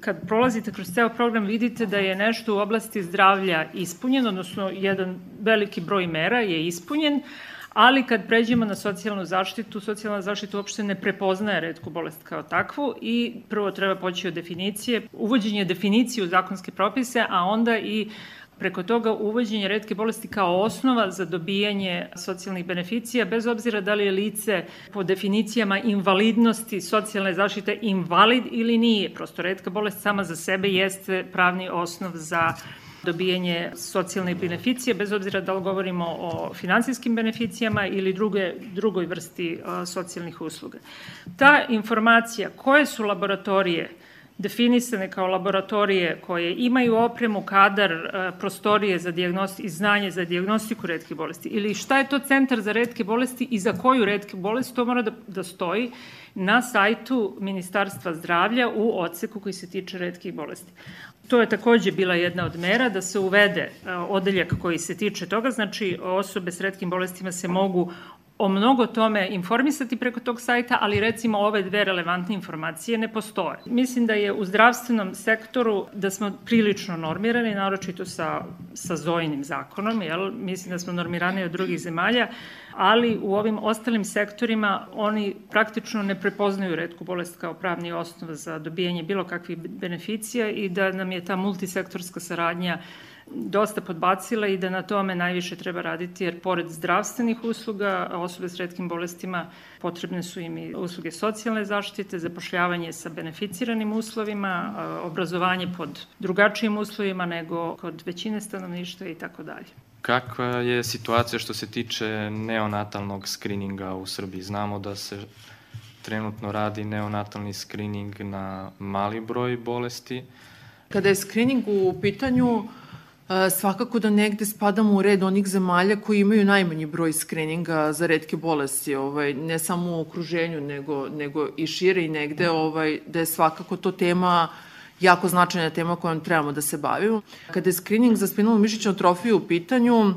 Kad prolazite kroz ceo program vidite da je nešto u oblasti zdravlja ispunjeno, odnosno jedan veliki broj mera je ispunjen, ali kad pređemo na socijalnu zaštitu, socijalna zaštita uopšte ne prepoznaje redku bolest kao takvu i prvo treba poći od definicije, uvođenje definicije u zakonske propise, a onda i preko toga uvođenje redke bolesti kao osnova za dobijanje socijalnih beneficija, bez obzira da li je lice po definicijama invalidnosti socijalne zaštite invalid ili nije. Prosto redka bolest sama za sebe jeste pravni osnov za dobijanje socijalne beneficije, bez obzira da li govorimo o finansijskim beneficijama ili druge, drugoj vrsti socijalnih usluga. Ta informacija koje su laboratorije definisane kao laboratorije koje imaju opremu, kadar, e, prostorije za i znanje za diagnostiku redke bolesti ili šta je to centar za redke bolesti i za koju redke bolest, to mora da, da stoji na sajtu Ministarstva zdravlja u odseku koji se tiče redkih bolesti. To je takođe bila jedna od mera da se uvede e, odeljak koji se tiče toga, znači osobe s redkim bolestima se mogu o mnogo tome informisati preko tog sajta, ali recimo ove dve relevantne informacije ne postoje. Mislim da je u zdravstvenom sektoru da smo prilično normirani, naročito sa, sa Zojinim zakonom, jel? mislim da smo normirani od drugih zemalja, ali u ovim ostalim sektorima oni praktično ne prepoznaju redku bolest kao pravni osnov za dobijanje bilo kakvih beneficija i da nam je ta multisektorska saradnja dosta podbacila i da na tome najviše treba raditi, jer pored zdravstvenih usluga, osobe s redkim bolestima potrebne su im i usluge socijalne zaštite, zapošljavanje sa beneficiranim uslovima, obrazovanje pod drugačijim uslovima nego kod većine stanovništva i tako dalje. Kakva je situacija što se tiče neonatalnog skrininga u Srbiji? Znamo da se trenutno radi neonatalni skrining na mali broj bolesti. Kada je skrining u pitanju, svakako da negde spadamo u red onih zemalja koji imaju najmanji broj skrininga za redke bolesti, ovaj, ne samo u okruženju, nego, nego i šire i negde, ovaj, da je svakako to tema jako značajna tema kojom trebamo da se bavimo. Kada je skrining za spinalnu mišićnu atrofiju u pitanju,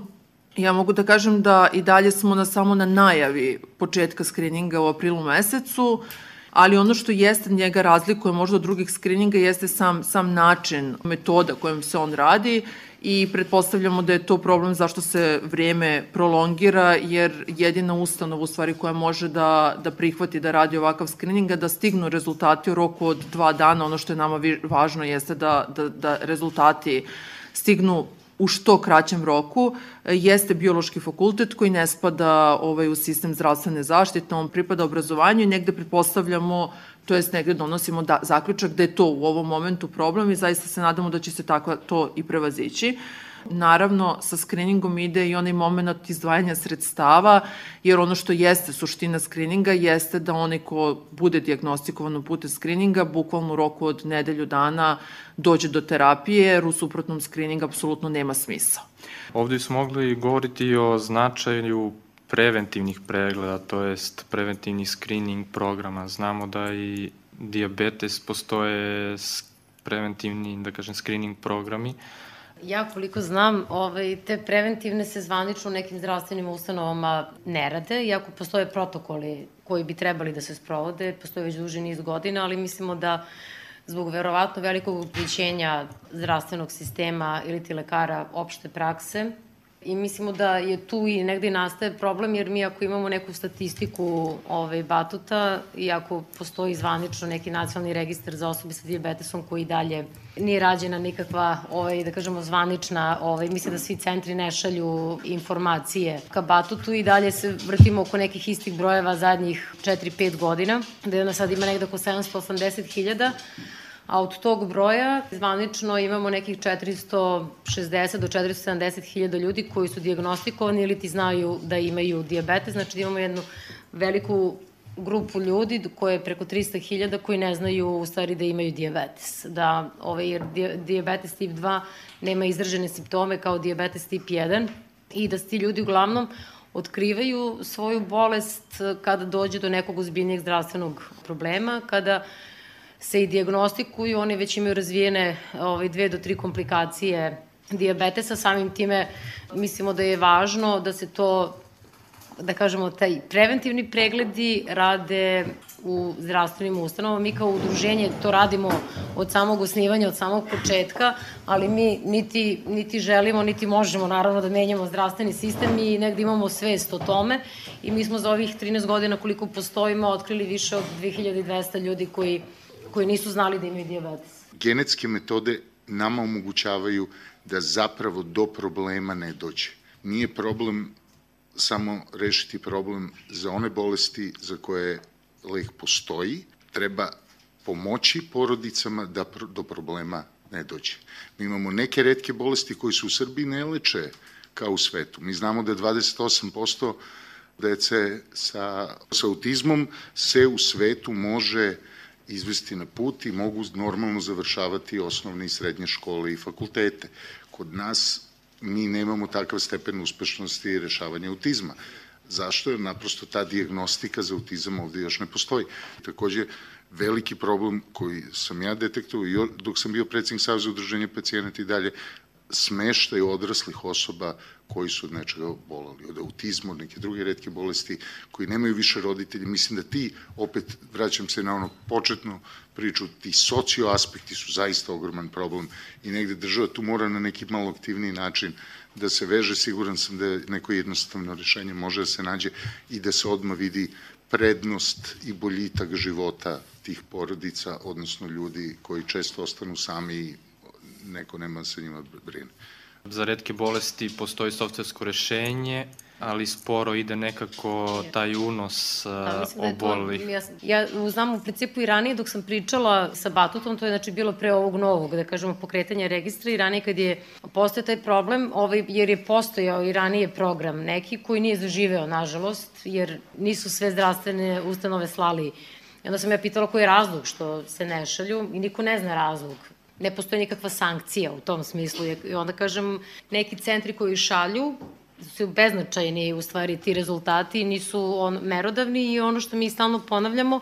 ja mogu da kažem da i dalje smo na, samo na najavi početka skrininga u aprilu mesecu, ali ono što jeste njega razlikuje možda od drugih skrininga jeste sam, sam način, metoda kojom se on radi i pretpostavljamo da je to problem zašto se vreme prolongira, jer jedina ustanova u stvari koja može da, da prihvati da radi ovakav screening, da stignu rezultati u roku od dva dana, ono što je nama važno jeste da, da, da rezultati stignu u što kraćem roku jeste biološki fakultet koji ne spada ovaj, u sistem zdravstvene zaštite, on pripada obrazovanju i negde pretpostavljamo to jest negde donosimo da, zaključak da je to u ovom momentu problem i zaista se nadamo da će se tako to i prevazići. Naravno, sa skriningom ide i onaj moment izdvajanja sredstava, jer ono što jeste suština skrininga jeste da onaj ko bude diagnostikovan putem skrininga, bukvalno u roku od nedelju dana dođe do terapije, jer u suprotnom skrining apsolutno nema smisa. Ovde smo mogli govoriti o značaju preventivnih pregleda, to jest preventivnih screening programa. Znamo da i diabetes postoje preventivni, da kažem, screening programi. Ja koliko znam, ovaj, te preventivne se zvanično u nekim zdravstvenim ustanovama ne rade, iako postoje protokoli koji bi trebali da se sprovode, postoje već duži niz godina, ali mislimo da zbog verovatno velikog uključenja zdravstvenog sistema ili ti lekara opšte prakse, I mislimo da je tu i negde nastaje problem, jer mi ako imamo neku statistiku ovaj, batuta i ako postoji zvanično neki nacionalni registar za osobe sa diabetesom koji dalje nije rađena nikakva, ovaj, da kažemo, zvanična, ovaj, mislim da svi centri ne šalju informacije ka batutu i dalje se vrtimo oko nekih istih brojeva zadnjih 4-5 godina, da je ona sad ima negde oko 780.000, a od tog broja zvanično imamo nekih 460 do 470 hiljada ljudi koji su diagnostikovani ili ti znaju da imaju diabetes, znači da imamo jednu veliku grupu ljudi koje je preko 300 hiljada koji ne znaju u stvari da imaju diabetes. Da, ovaj, jer diabetes tip 2 nema izražene simptome kao diabetes tip 1 i da ti ljudi uglavnom otkrivaju svoju bolest kada dođe do nekog ozbiljnijeg zdravstvenog problema, kada uh, se i diagnostikuju, oni već imaju razvijene ovaj, dve do tri komplikacije diabetesa, samim time mislimo da je važno da se to da kažemo, taj preventivni pregledi rade u zdravstvenim ustanovama. Mi kao udruženje to radimo od samog osnivanja, od samog početka, ali mi niti, niti želimo, niti možemo naravno da menjamo zdravstveni sistem i negde imamo svest o tome i mi smo za ovih 13 godina koliko postojimo otkrili više od 2200 ljudi koji, koji nisu znali da imaju diabetes. Genetske metode nama omogućavaju da zapravo do problema ne dođe. Nije problem samo rešiti problem za one bolesti za koje lek postoji, treba pomoći porodicama da do problema ne dođe. Mi imamo neke redke bolesti koje su u Srbiji ne leče kao u svetu. Mi znamo da 28% dece sa, sa autizmom se u svetu može izvesti na put i mogu normalno završavati osnovne i srednje škole i fakultete. Kod nas mi nemamo takav stepen uspešnosti i rešavanja autizma. Zašto? Jer naprosto ta diagnostika za autizam ovde još ne postoji. Takođe, veliki problem koji sam ja detektovao dok sam bio predsednik Saveza udruženja pacijenata i dalje, smeštaj odraslih osoba koji su od nečega bolali, od autizma, od neke druge redke bolesti, koji nemaju više roditelji. Mislim da ti, opet vraćam se na ono početnu priču, ti socio aspekti su zaista ogroman problem i negde država tu mora na neki malo aktivniji način da se veže, siguran sam da neko jednostavno rešenje može da se nađe i da se odmah vidi prednost i boljitak života tih porodica, odnosno ljudi koji često ostanu sami i neko nema da se njima brine. Za redke bolesti postoji softversko rešenje, ali sporo ide nekako taj unos uh, obolelih. Da ja, ja znam u principu i ranije dok sam pričala sa Batutom, to je znači bilo pre ovog novog, da kažemo, pokretanja registra i ranije kad je postao taj problem, ovaj, jer je postojao i ranije program neki koji nije zaživeo, nažalost, jer nisu sve zdravstvene ustanove slali I onda sam ja pitala koji je razlog što se ne šalju i niko ne zna razlog ne postoji nikakva sankcija u tom smislu. I onda kažem, neki centri koji šalju su beznačajni u stvari ti rezultati, nisu on, merodavni i ono što mi stalno ponavljamo,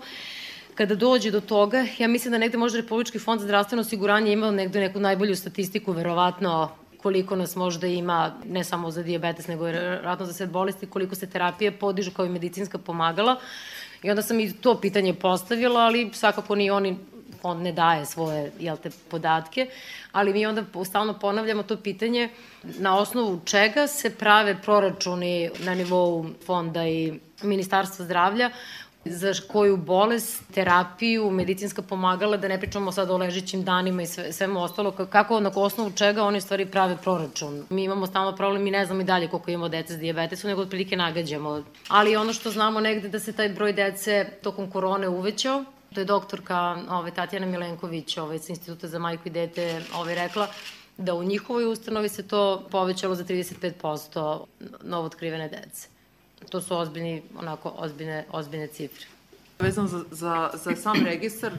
kada dođe do toga, ja mislim da negde možda Republički fond za zdravstveno osiguranje ima negde neku najbolju statistiku, verovatno koliko nas možda ima, ne samo za diabetes, nego i ratno za sve bolesti, koliko se terapije podižu kao i medicinska pomagala. I onda sam i to pitanje postavila, ali svakako ni oni on ne daje svoje jel te, podatke, ali mi onda stalno ponavljamo to pitanje na osnovu čega se prave proračuni na nivou fonda i Ministarstva zdravlja za koju bolest, terapiju, medicinska pomagala, da ne pričamo sad o ležićim danima i sve, svemu ostalo, kako na osnovu čega oni stvari prave proračun. Mi imamo stalno problem, mi ne znamo i dalje koliko imamo dece s diabetesom, nego otprilike nagađamo. Ali ono što znamo negde da se taj broj dece tokom korone uvećao, To je doktorka ove, Tatjana Milenković ove, sa Instituta za majku i dete ove, rekla da u njihovoj ustanovi se to povećalo za 35% novo otkrivene dece. To su ozbiljni, onako, ozbiljne, ozbiljne cifre. Vezano za, za, za sam registar,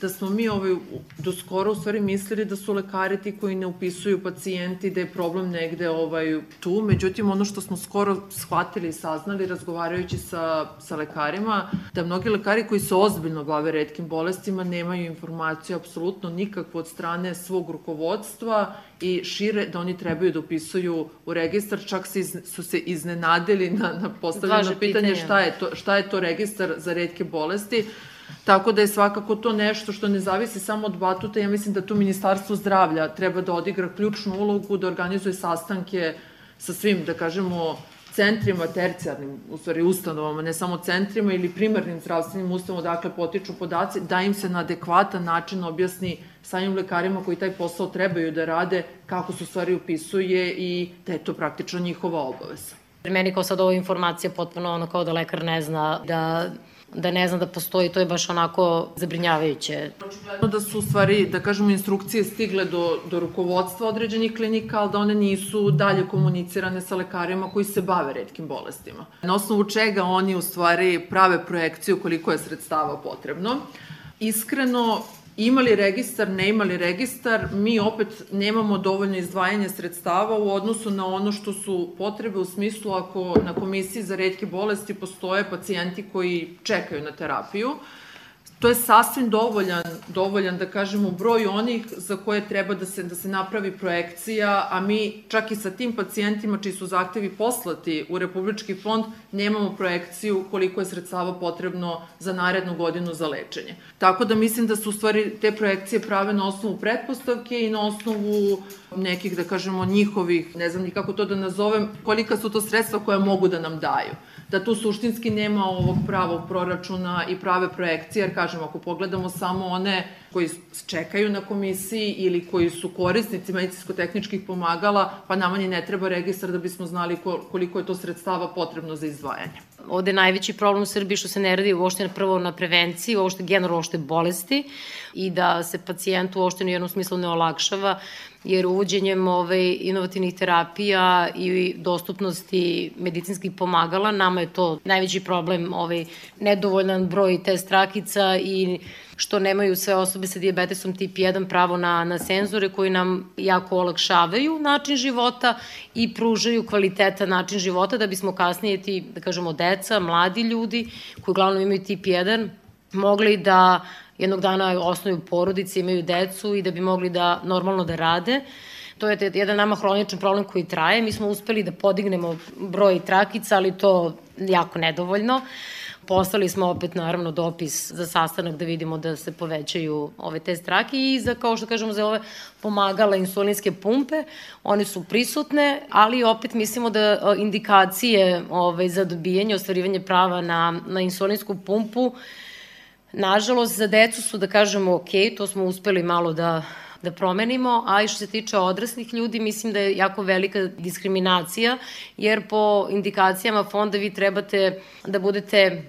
da smo mi ovaj, do skoro u stvari mislili da su lekari ti koji ne upisuju pacijenti, da je problem negde ovaj, tu. Međutim, ono što smo skoro shvatili i saznali razgovarajući sa, sa lekarima, da mnogi lekari koji se ozbiljno bave redkim bolestima nemaju informaciju apsolutno nikakvu od strane svog rukovodstva i šire da oni trebaju da upisuju u registar, čak se iz, su se iznenadili na, na postavljeno pitanje šta je, to, šta je to registar za redke bolesti. Tako da je svakako to nešto što ne zavisi samo od batuta. Ja mislim da tu Ministarstvo zdravlja treba da odigra ključnu ulogu, da organizuje sastanke sa svim, da kažemo, centrima, tercijarnim, u stvari ustanovama, ne samo centrima ili primarnim zdravstvenim ustanovama, dakle potiču podaci, da im se na adekvatan način objasni samim lekarima koji taj posao trebaju da rade, kako se u stvari upisuje i da je to praktično njihova obaveza. Meni kao sad ova informacija potpuno ono kao da lekar ne zna da da ne znam da postoji, to je baš onako zabrinjavajuće. Očigledno da su u stvari, da kažemo, instrukcije stigle do, do rukovodstva određenih klinika, ali da one nisu dalje komunicirane sa lekarima koji se bave redkim bolestima. Na osnovu čega oni u stvari prave projekciju koliko je sredstava potrebno. Iskreno, imali registar, ne imali registar, mi opet nemamo dovoljno izdvajanja sredstava u odnosu na ono što su potrebe u smislu ako na komisiji za redke bolesti postoje pacijenti koji čekaju na terapiju. To je sasvim dovoljan, dovoljan da kažemo broj onih za koje treba da se, da se napravi projekcija, a mi čak i sa tim pacijentima čiji su zahtevi poslati u Republički fond nemamo projekciju koliko je sredstava potrebno za narednu godinu za lečenje. Tako da mislim da su u stvari te projekcije prave na osnovu pretpostavke i na osnovu nekih, da kažemo, njihovih, ne znam ni kako to da nazovem, kolika su to sredstva koja mogu da nam daju da tu suštinski nema ovog pravog proračuna i prave projekcije, jer kažem, ako pogledamo samo one koji čekaju na komisiji ili koji su korisnici medicinsko-tehničkih pomagala, pa nama ni ne treba registar da bismo znali koliko je to sredstava potrebno za izdvajanje. Ovde je najveći problem u Srbiji što se ne radi uopšte prvo na prevenciji, uopšte generalno uopšte bolesti i da se pacijentu uopšte u jednom smislu ne olakšava jer uvođenjem ove, inovativnih terapija i dostupnosti medicinskih pomagala, nama je to najveći problem, ovaj, nedovoljan broj test trakica i što nemaju sve osobe sa diabetesom tip 1 pravo na, na senzore koji nam jako olakšavaju način života i pružaju kvaliteta način života da bismo kasnije ti, da kažemo, deca, mladi ljudi koji uglavnom imaju tip 1 mogli da jednog dana osnoju porodice, imaju decu i da bi mogli da normalno da rade. To je jedan nama hroničan problem koji traje. Mi smo uspeli da podignemo broj trakica, ali to jako nedovoljno. Poslali smo opet naravno dopis za sastanak da vidimo da se povećaju ove te strake i za, kao što kažemo, za ove pomagala insulinske pumpe, one su prisutne, ali opet mislimo da indikacije ove, za dobijanje, ostvarivanje prava na, na insulinsku pumpu Nažalost, za decu su, da kažemo, ok, to smo uspeli malo da, da promenimo, a i što se tiče odraslih ljudi, mislim da je jako velika diskriminacija, jer po indikacijama fonda vi trebate da budete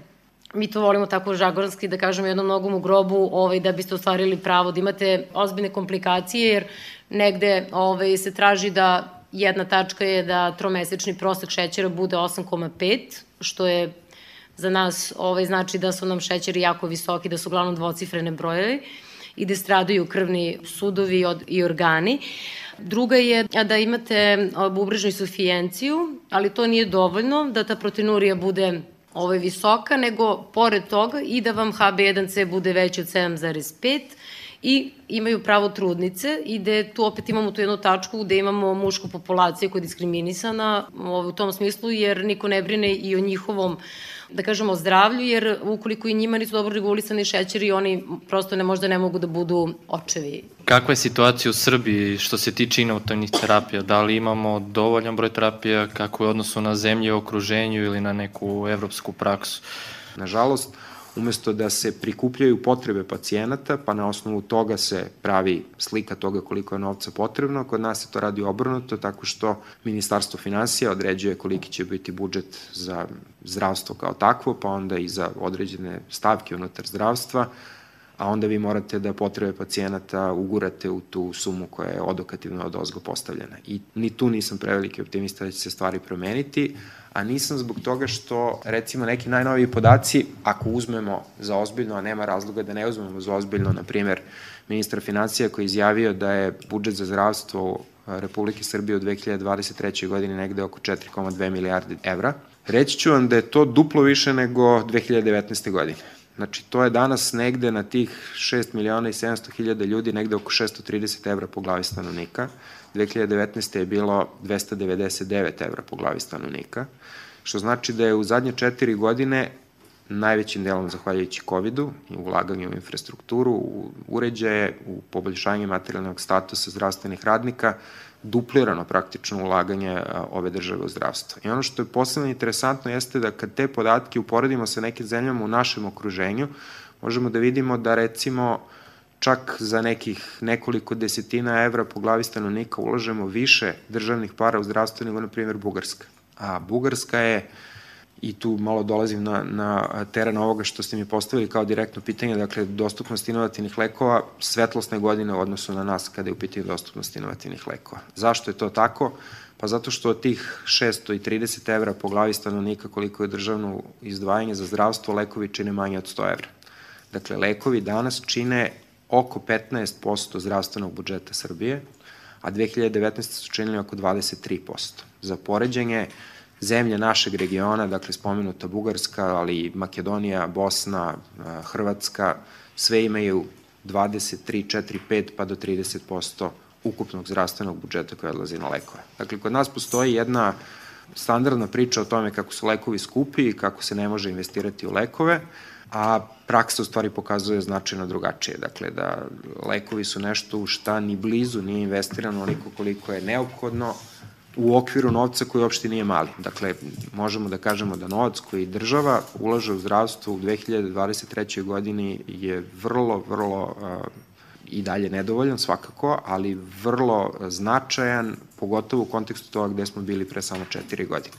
mi to volimo tako žagoranski da kažemo jednom nogom u grobu ovaj, da biste ostvarili pravo da imate ozbiljne komplikacije jer negde ovaj, se traži da jedna tačka je da tromesečni prosek šećera bude 8,5 što je za nas ovaj, znači da su nam šećeri jako visoki, da su uglavnom dvocifrene brojevi i da stradaju krvni sudovi i organi. Druga je da imate bubrežnu insufijenciju, ali to nije dovoljno da ta proteinurija bude ovaj, visoka, nego pored toga i da vam HB1C bude veći od 7,5 i imaju pravo trudnice i da tu opet imamo tu jednu tačku gde imamo mušku populaciju koja je diskriminisana ovaj, u tom smislu jer niko ne brine i o njihovom da kažemo, zdravlju, jer ukoliko i njima nisu dobro regulisani šećeri, oni prosto ne možda ne mogu da budu očevi. Kakva je situacija u Srbiji što se tiče inovativnih terapija? Da li imamo dovoljan broj terapija, kako je odnosu na zemlje, okruženju ili na neku evropsku praksu? Nažalost, umesto da se prikupljaju potrebe pacijenata, pa na osnovu toga se pravi slika toga koliko je novca potrebno, kod nas se to radi obrnuto, tako što Ministarstvo financija određuje koliki će biti budžet za zdravstvo kao takvo, pa onda i za određene stavke unutar zdravstva, a onda vi morate da potrebe pacijenata ugurate u tu sumu koja je odokativno od ozgo postavljena. I ni tu nisam preveliki optimista da će se stvari promeniti, a nisam zbog toga što, recimo, neki najnoviji podaci, ako uzmemo za ozbiljno, a nema razloga da ne uzmemo za ozbiljno, na primer, ministra financija koji je izjavio da je budžet za zdravstvo Republike Srbije u 2023. godini negde oko 4,2 milijarde evra. Reći ću vam da je to duplo više nego 2019. godine. Znači, to je danas negde na tih 6 miliona i 700 hiljada ljudi, negde oko 630 evra po glavi stanovnika. 2019. je bilo 299 evra po glavi stanovnika, što znači da je u zadnje četiri godine najvećim delom zahvaljujući COVID-u i ulaganju u infrastrukturu, u uređaje, u poboljšanje materijalnog statusa zdravstvenih radnika, duplirano praktično ulaganje ove države u zdravstvo. I ono što je posebno interesantno jeste da kad te podatke uporedimo sa nekim zemljama u našem okruženju, možemo da vidimo da recimo čak za nekih nekoliko desetina evra po glavi stanovnika ulažemo više državnih para u zdravstvo nego, na primjer, Bugarska. A Bugarska je uh, i tu malo dolazim na, na teren ovoga što ste mi postavili kao direktno pitanje, dakle, dostupnost inovativnih lekova, svetlosne godine u odnosu na nas kada je u pitanju dostupnost inovativnih lekova. Zašto je to tako? Pa zato što od tih 630 evra po glavi stanovnika koliko je državno izdvajanje za zdravstvo, lekovi čine manje od 100 evra. Dakle, lekovi danas čine oko 15% zdravstvenog budžeta Srbije, a 2019. su činili oko 23%. Za poređenje, zemlje našeg regiona, dakle spomenuta Bugarska, ali i Makedonija, Bosna, Hrvatska, sve imaju 23, 4, 5 pa do 30% ukupnog zdravstvenog budžeta koji odlazi na lekove. Dakle, kod nas postoji jedna standardna priča o tome kako su lekovi skupi i kako se ne može investirati u lekove, a praksa u stvari pokazuje značajno drugačije. Dakle, da lekovi su nešto u šta ni blizu nije investirano onoliko koliko je neophodno u okviru novca koji uopšte nije mali. Dakle, možemo da kažemo da novac koji država ulaže u zdravstvo u 2023. godini je vrlo, vrlo i dalje nedovoljan svakako, ali vrlo značajan, pogotovo u kontekstu toga gde smo bili pre samo četiri godine.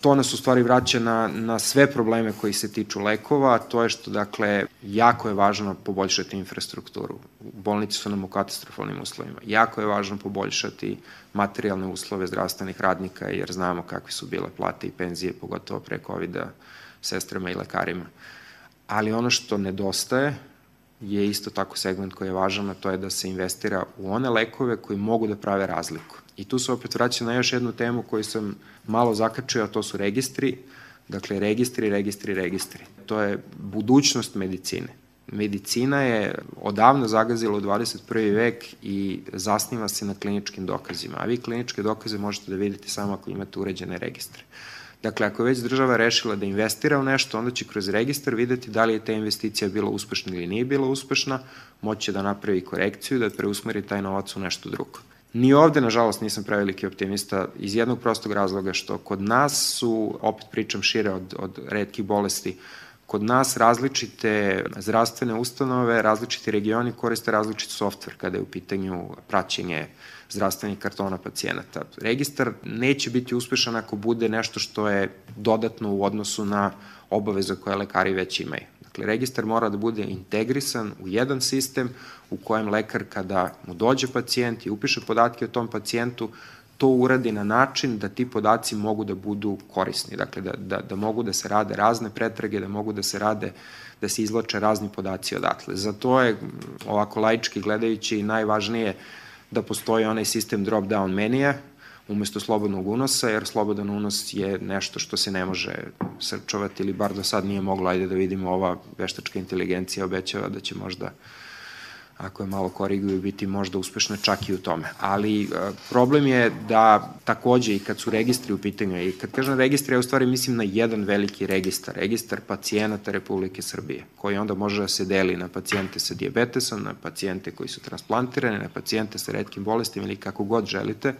To nas u stvari vraća na, na sve probleme koji se tiču lekova, to je što, dakle, jako je važno poboljšati infrastrukturu. Bolnice su nam u katastrofalnim uslovima. Jako je važno poboljšati materijalne uslove zdravstvenih radnika, jer znamo kakve su bile plate i penzije, pogotovo pre COVID-a, sestrama i lekarima. Ali ono što nedostaje je isto tako segment koji je važan, a to je da se investira u one lekove koji mogu da prave razliku. I tu se opet vraća na još jednu temu koju sam malo zakačio, a to su registri. Dakle, registri, registri, registri. To je budućnost medicine. Medicina je odavno zagazila u 21. vek i zasniva se na kliničkim dokazima. A vi kliničke dokaze možete da vidite samo ako imate uređene registre. Dakle, ako je već država rešila da investira u nešto, onda će kroz registar videti da li je ta investicija bila uspešna ili nije bila uspešna, moće da napravi korekciju, da preusmeri taj novac u nešto drugo. Ni ovde, nažalost, nisam preveliki optimista iz jednog prostog razloga što kod nas su, opet pričam šire od, od redkih bolesti, kod nas različite zdravstvene ustanove, različiti regioni koriste različit softver kada je u pitanju praćenje zdravstvenih kartona pacijenata. Registar neće biti uspešan ako bude nešto što je dodatno u odnosu na obaveze koje lekari već imaju. Dakle, registar mora da bude integrisan u jedan sistem u kojem lekar kada mu dođe pacijent i upiše podatke o tom pacijentu, to uradi na način da ti podaci mogu da budu korisni, dakle da, da, da mogu da se rade razne pretrage, da mogu da se rade, da se izloče razni podaci odatle. Za to je, ovako laički gledajući, najvažnije da postoji onaj sistem drop-down menija, umesto slobodnog unosa, jer slobodan unos je nešto što se ne može srčovati ili bar do sad nije moglo, ajde da vidimo, ova veštačka inteligencija obećava da će možda ako je malo koriguju, biti možda uspešna čak i u tome. Ali e, problem je da takođe i kad su registri u pitanju, i kad kažem registri, ja u stvari mislim na jedan veliki registar, registar pacijenata Republike Srbije, koji onda može da se deli na pacijente sa diabetesom, na pacijente koji su transplantirani, na pacijente sa redkim bolestima ili kako god želite,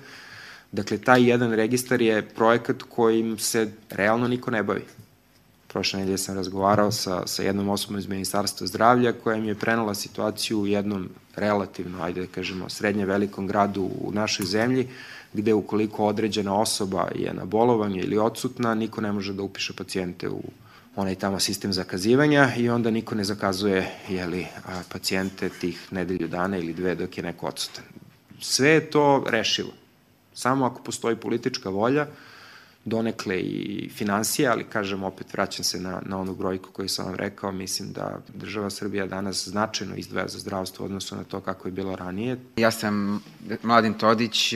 Dakle, taj jedan registar je projekat kojim se realno niko ne bavi. Prošle nedelje sam razgovarao sa, sa jednom osobom iz Ministarstva zdravlja koja mi je prenala situaciju u jednom relativno, ajde da kažemo, srednje velikom gradu u našoj zemlji, gde ukoliko određena osoba je na bolovanju ili odsutna, niko ne može da upiše pacijente u onaj tamo sistem zakazivanja i onda niko ne zakazuje jeli, pacijente tih nedelju dana ili dve dok je neko odsutan. Sve je to rešivo. Samo ako postoji politička volja, donekle i financije, ali kažem opet vraćam se na, na onu brojku koju sam vam rekao, mislim da država Srbija danas značajno izdvaja za zdravstvo odnosno na to kako je bilo ranije. Ja sam Mladen Todić,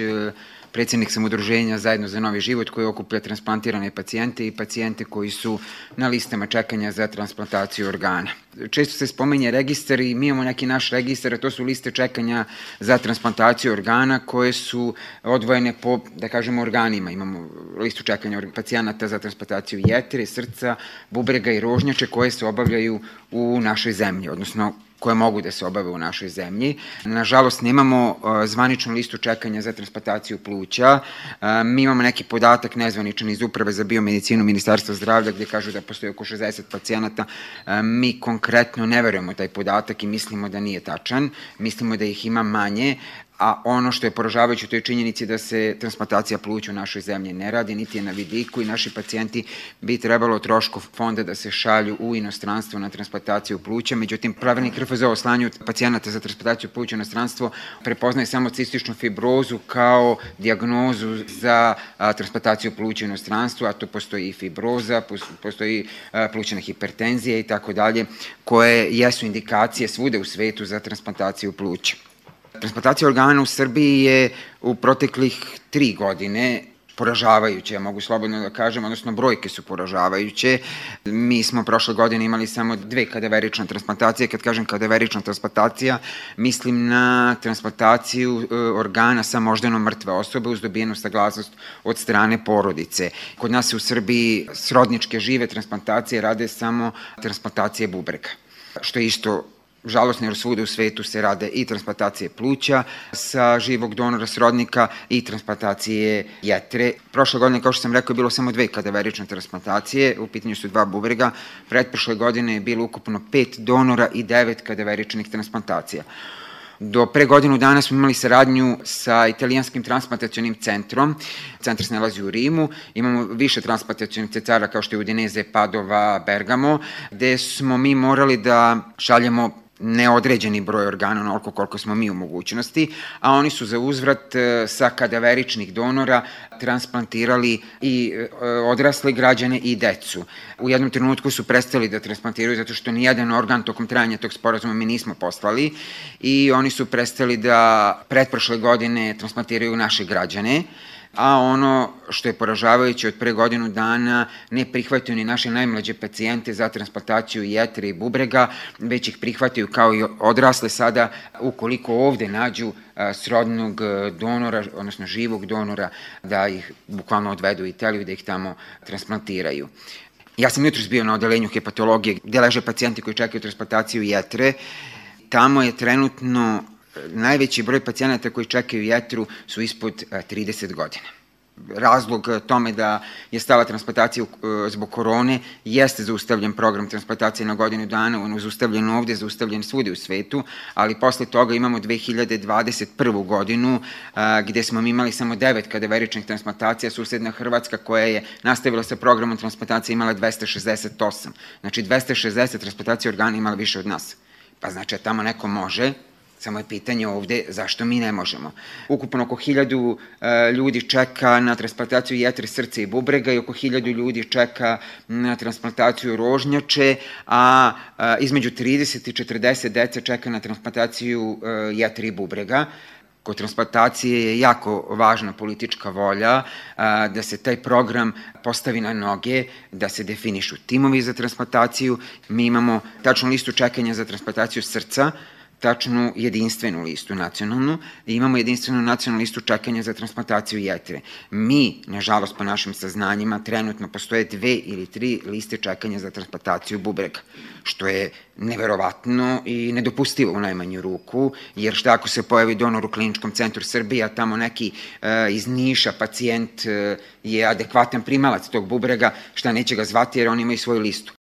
Predsednik sam udruženja Zajedno za novi život koji okuplja transplantirane pacijente i pacijente koji su na listama čekanja za transplantaciju organa. Često se spomenje registar i mi imamo neki naš registar, a to su liste čekanja za transplantaciju organa koje su odvojene po, da kažemo, organima. Imamo listu čekanja pacijenata za transplantaciju jetre, srca, bubrega i rožnjače koje se obavljaju u našoj zemlji, odnosno koje mogu da se obave u našoj zemlji. Nažalost, nemamo uh, zvaničnu listu čekanja za transplantaciju pluća. Uh, mi imamo neki podatak nezvaničan iz Uprave za biomedicinu Ministarstva zdravlja gde kažu da postoji oko 60 pacijenata. Uh, mi konkretno ne verujemo taj podatak i mislimo da nije tačan. Mislimo da ih ima manje a ono što je poražavajuće to je činjenici da se transplantacija pluća u našoj zemlji ne radi, niti je na vidiku i naši pacijenti bi trebalo troškov fonda da se šalju u inostranstvo na transplantaciju pluća, međutim pravilnik RFZ o slanju pacijenata za transplantaciju pluća u inostranstvo prepoznaje samo cističnu fibrozu kao diagnozu za transplantaciju pluća u inostranstvu, a to postoji i fibroza, postoji plućna hipertenzija i tako dalje, koje jesu indikacije svude u svetu za transplantaciju pluća. Transplantacija organa u Srbiji je u proteklih tri godine poražavajuće, ja mogu slobodno da kažem, odnosno brojke su poražavajuće. Mi smo prošle godine imali samo dve kadaverične transplantacije. Kad kažem kadaverična transplantacija, mislim na transplantaciju e, organa sa moždano mrtve osobe uz dobijenu saglasnost od strane porodice. Kod nas u Srbiji srodničke žive transplantacije rade samo transplantacije bubrega što je isto žalosno jer svuda u svetu se rade i transplantacije pluća sa živog donora srodnika i transplantacije jetre. Prošle godine, kao što sam rekao, je bilo samo dve kadaverične transplantacije, u pitanju su dva bubrega. Pretprošle godine je bilo ukupno pet donora i devet kadaveričnih transplantacija. Do pre godinu dana smo imali saradnju sa italijanskim transplantacionim centrom. Centar se nalazi u Rimu. Imamo više transplantacionih centara kao što je Udineze, Padova, Bergamo, gde smo mi morali da šaljemo neodređeni broj organa, onoliko koliko smo mi u mogućnosti, a oni su za uzvrat e, sa kadaveričnih donora transplantirali i e, odrasle građane i decu. U jednom trenutku su prestali da transplantiraju zato što nijedan organ tokom trajanja tog sporazuma mi nismo poslali i oni su prestali da pretprošle godine transplantiraju naše građane a ono što je poražavajuće od pre godinu dana ne prihvataju ni naše najmlađe pacijente za transplantaciju jetre i bubrega, već ih prihvataju kao i odrasle sada ukoliko ovde nađu srodnog donora, odnosno živog donora, da ih bukvalno odvedu u Italiju da ih tamo transplantiraju. Ja sam jutro bio na odelenju hepatologije gde leže pacijenti koji čekaju transplantaciju jetre. Tamo je trenutno najveći broj pacijenata koji čekaju jetru su ispod 30 godina. Razlog tome da je stala transplantacija zbog korone jeste zaustavljen program transplantacije na godinu dana, on je zaustavljen ovde, zaustavljen svudi u svetu, ali posle toga imamo 2021. godinu gde smo imali samo devet kadaveričnih transplantacija, susedna Hrvatska koja je nastavila sa programom transplantacije imala 268. Znači 260 transplantacija organa imala više od nas. Pa znači, tamo neko može, Samo je pitanje ovde zašto mi ne možemo. Ukupno oko hiljadu e, ljudi čeka na transplantaciju jetre, srca i bubrega i oko hiljadu ljudi čeka na transplantaciju rožnjače, a e, između 30 i 40 deca čeka na transplantaciju e, jetre i bubrega kod transplantacije je jako važna politička volja a, da se taj program postavi na noge, da se definišu timovi za transplantaciju. Mi imamo tačnu listu čekanja za transplantaciju srca, tačnu jedinstvenu listu nacionalnu i imamo jedinstvenu nacionalnu listu čekanja za transplantaciju jetre. Mi, nažalost, po našim saznanjima, trenutno postoje dve ili tri liste čekanja za transplantaciju bubrega, što je neverovatno i nedopustivo u najmanju ruku, jer šta ako se pojavi donor u kliničkom centru Srbije, a tamo neki e, iz Niša pacijent e, je adekvatan primalac tog bubrega, šta neće ga zvati jer oni imaju svoju listu.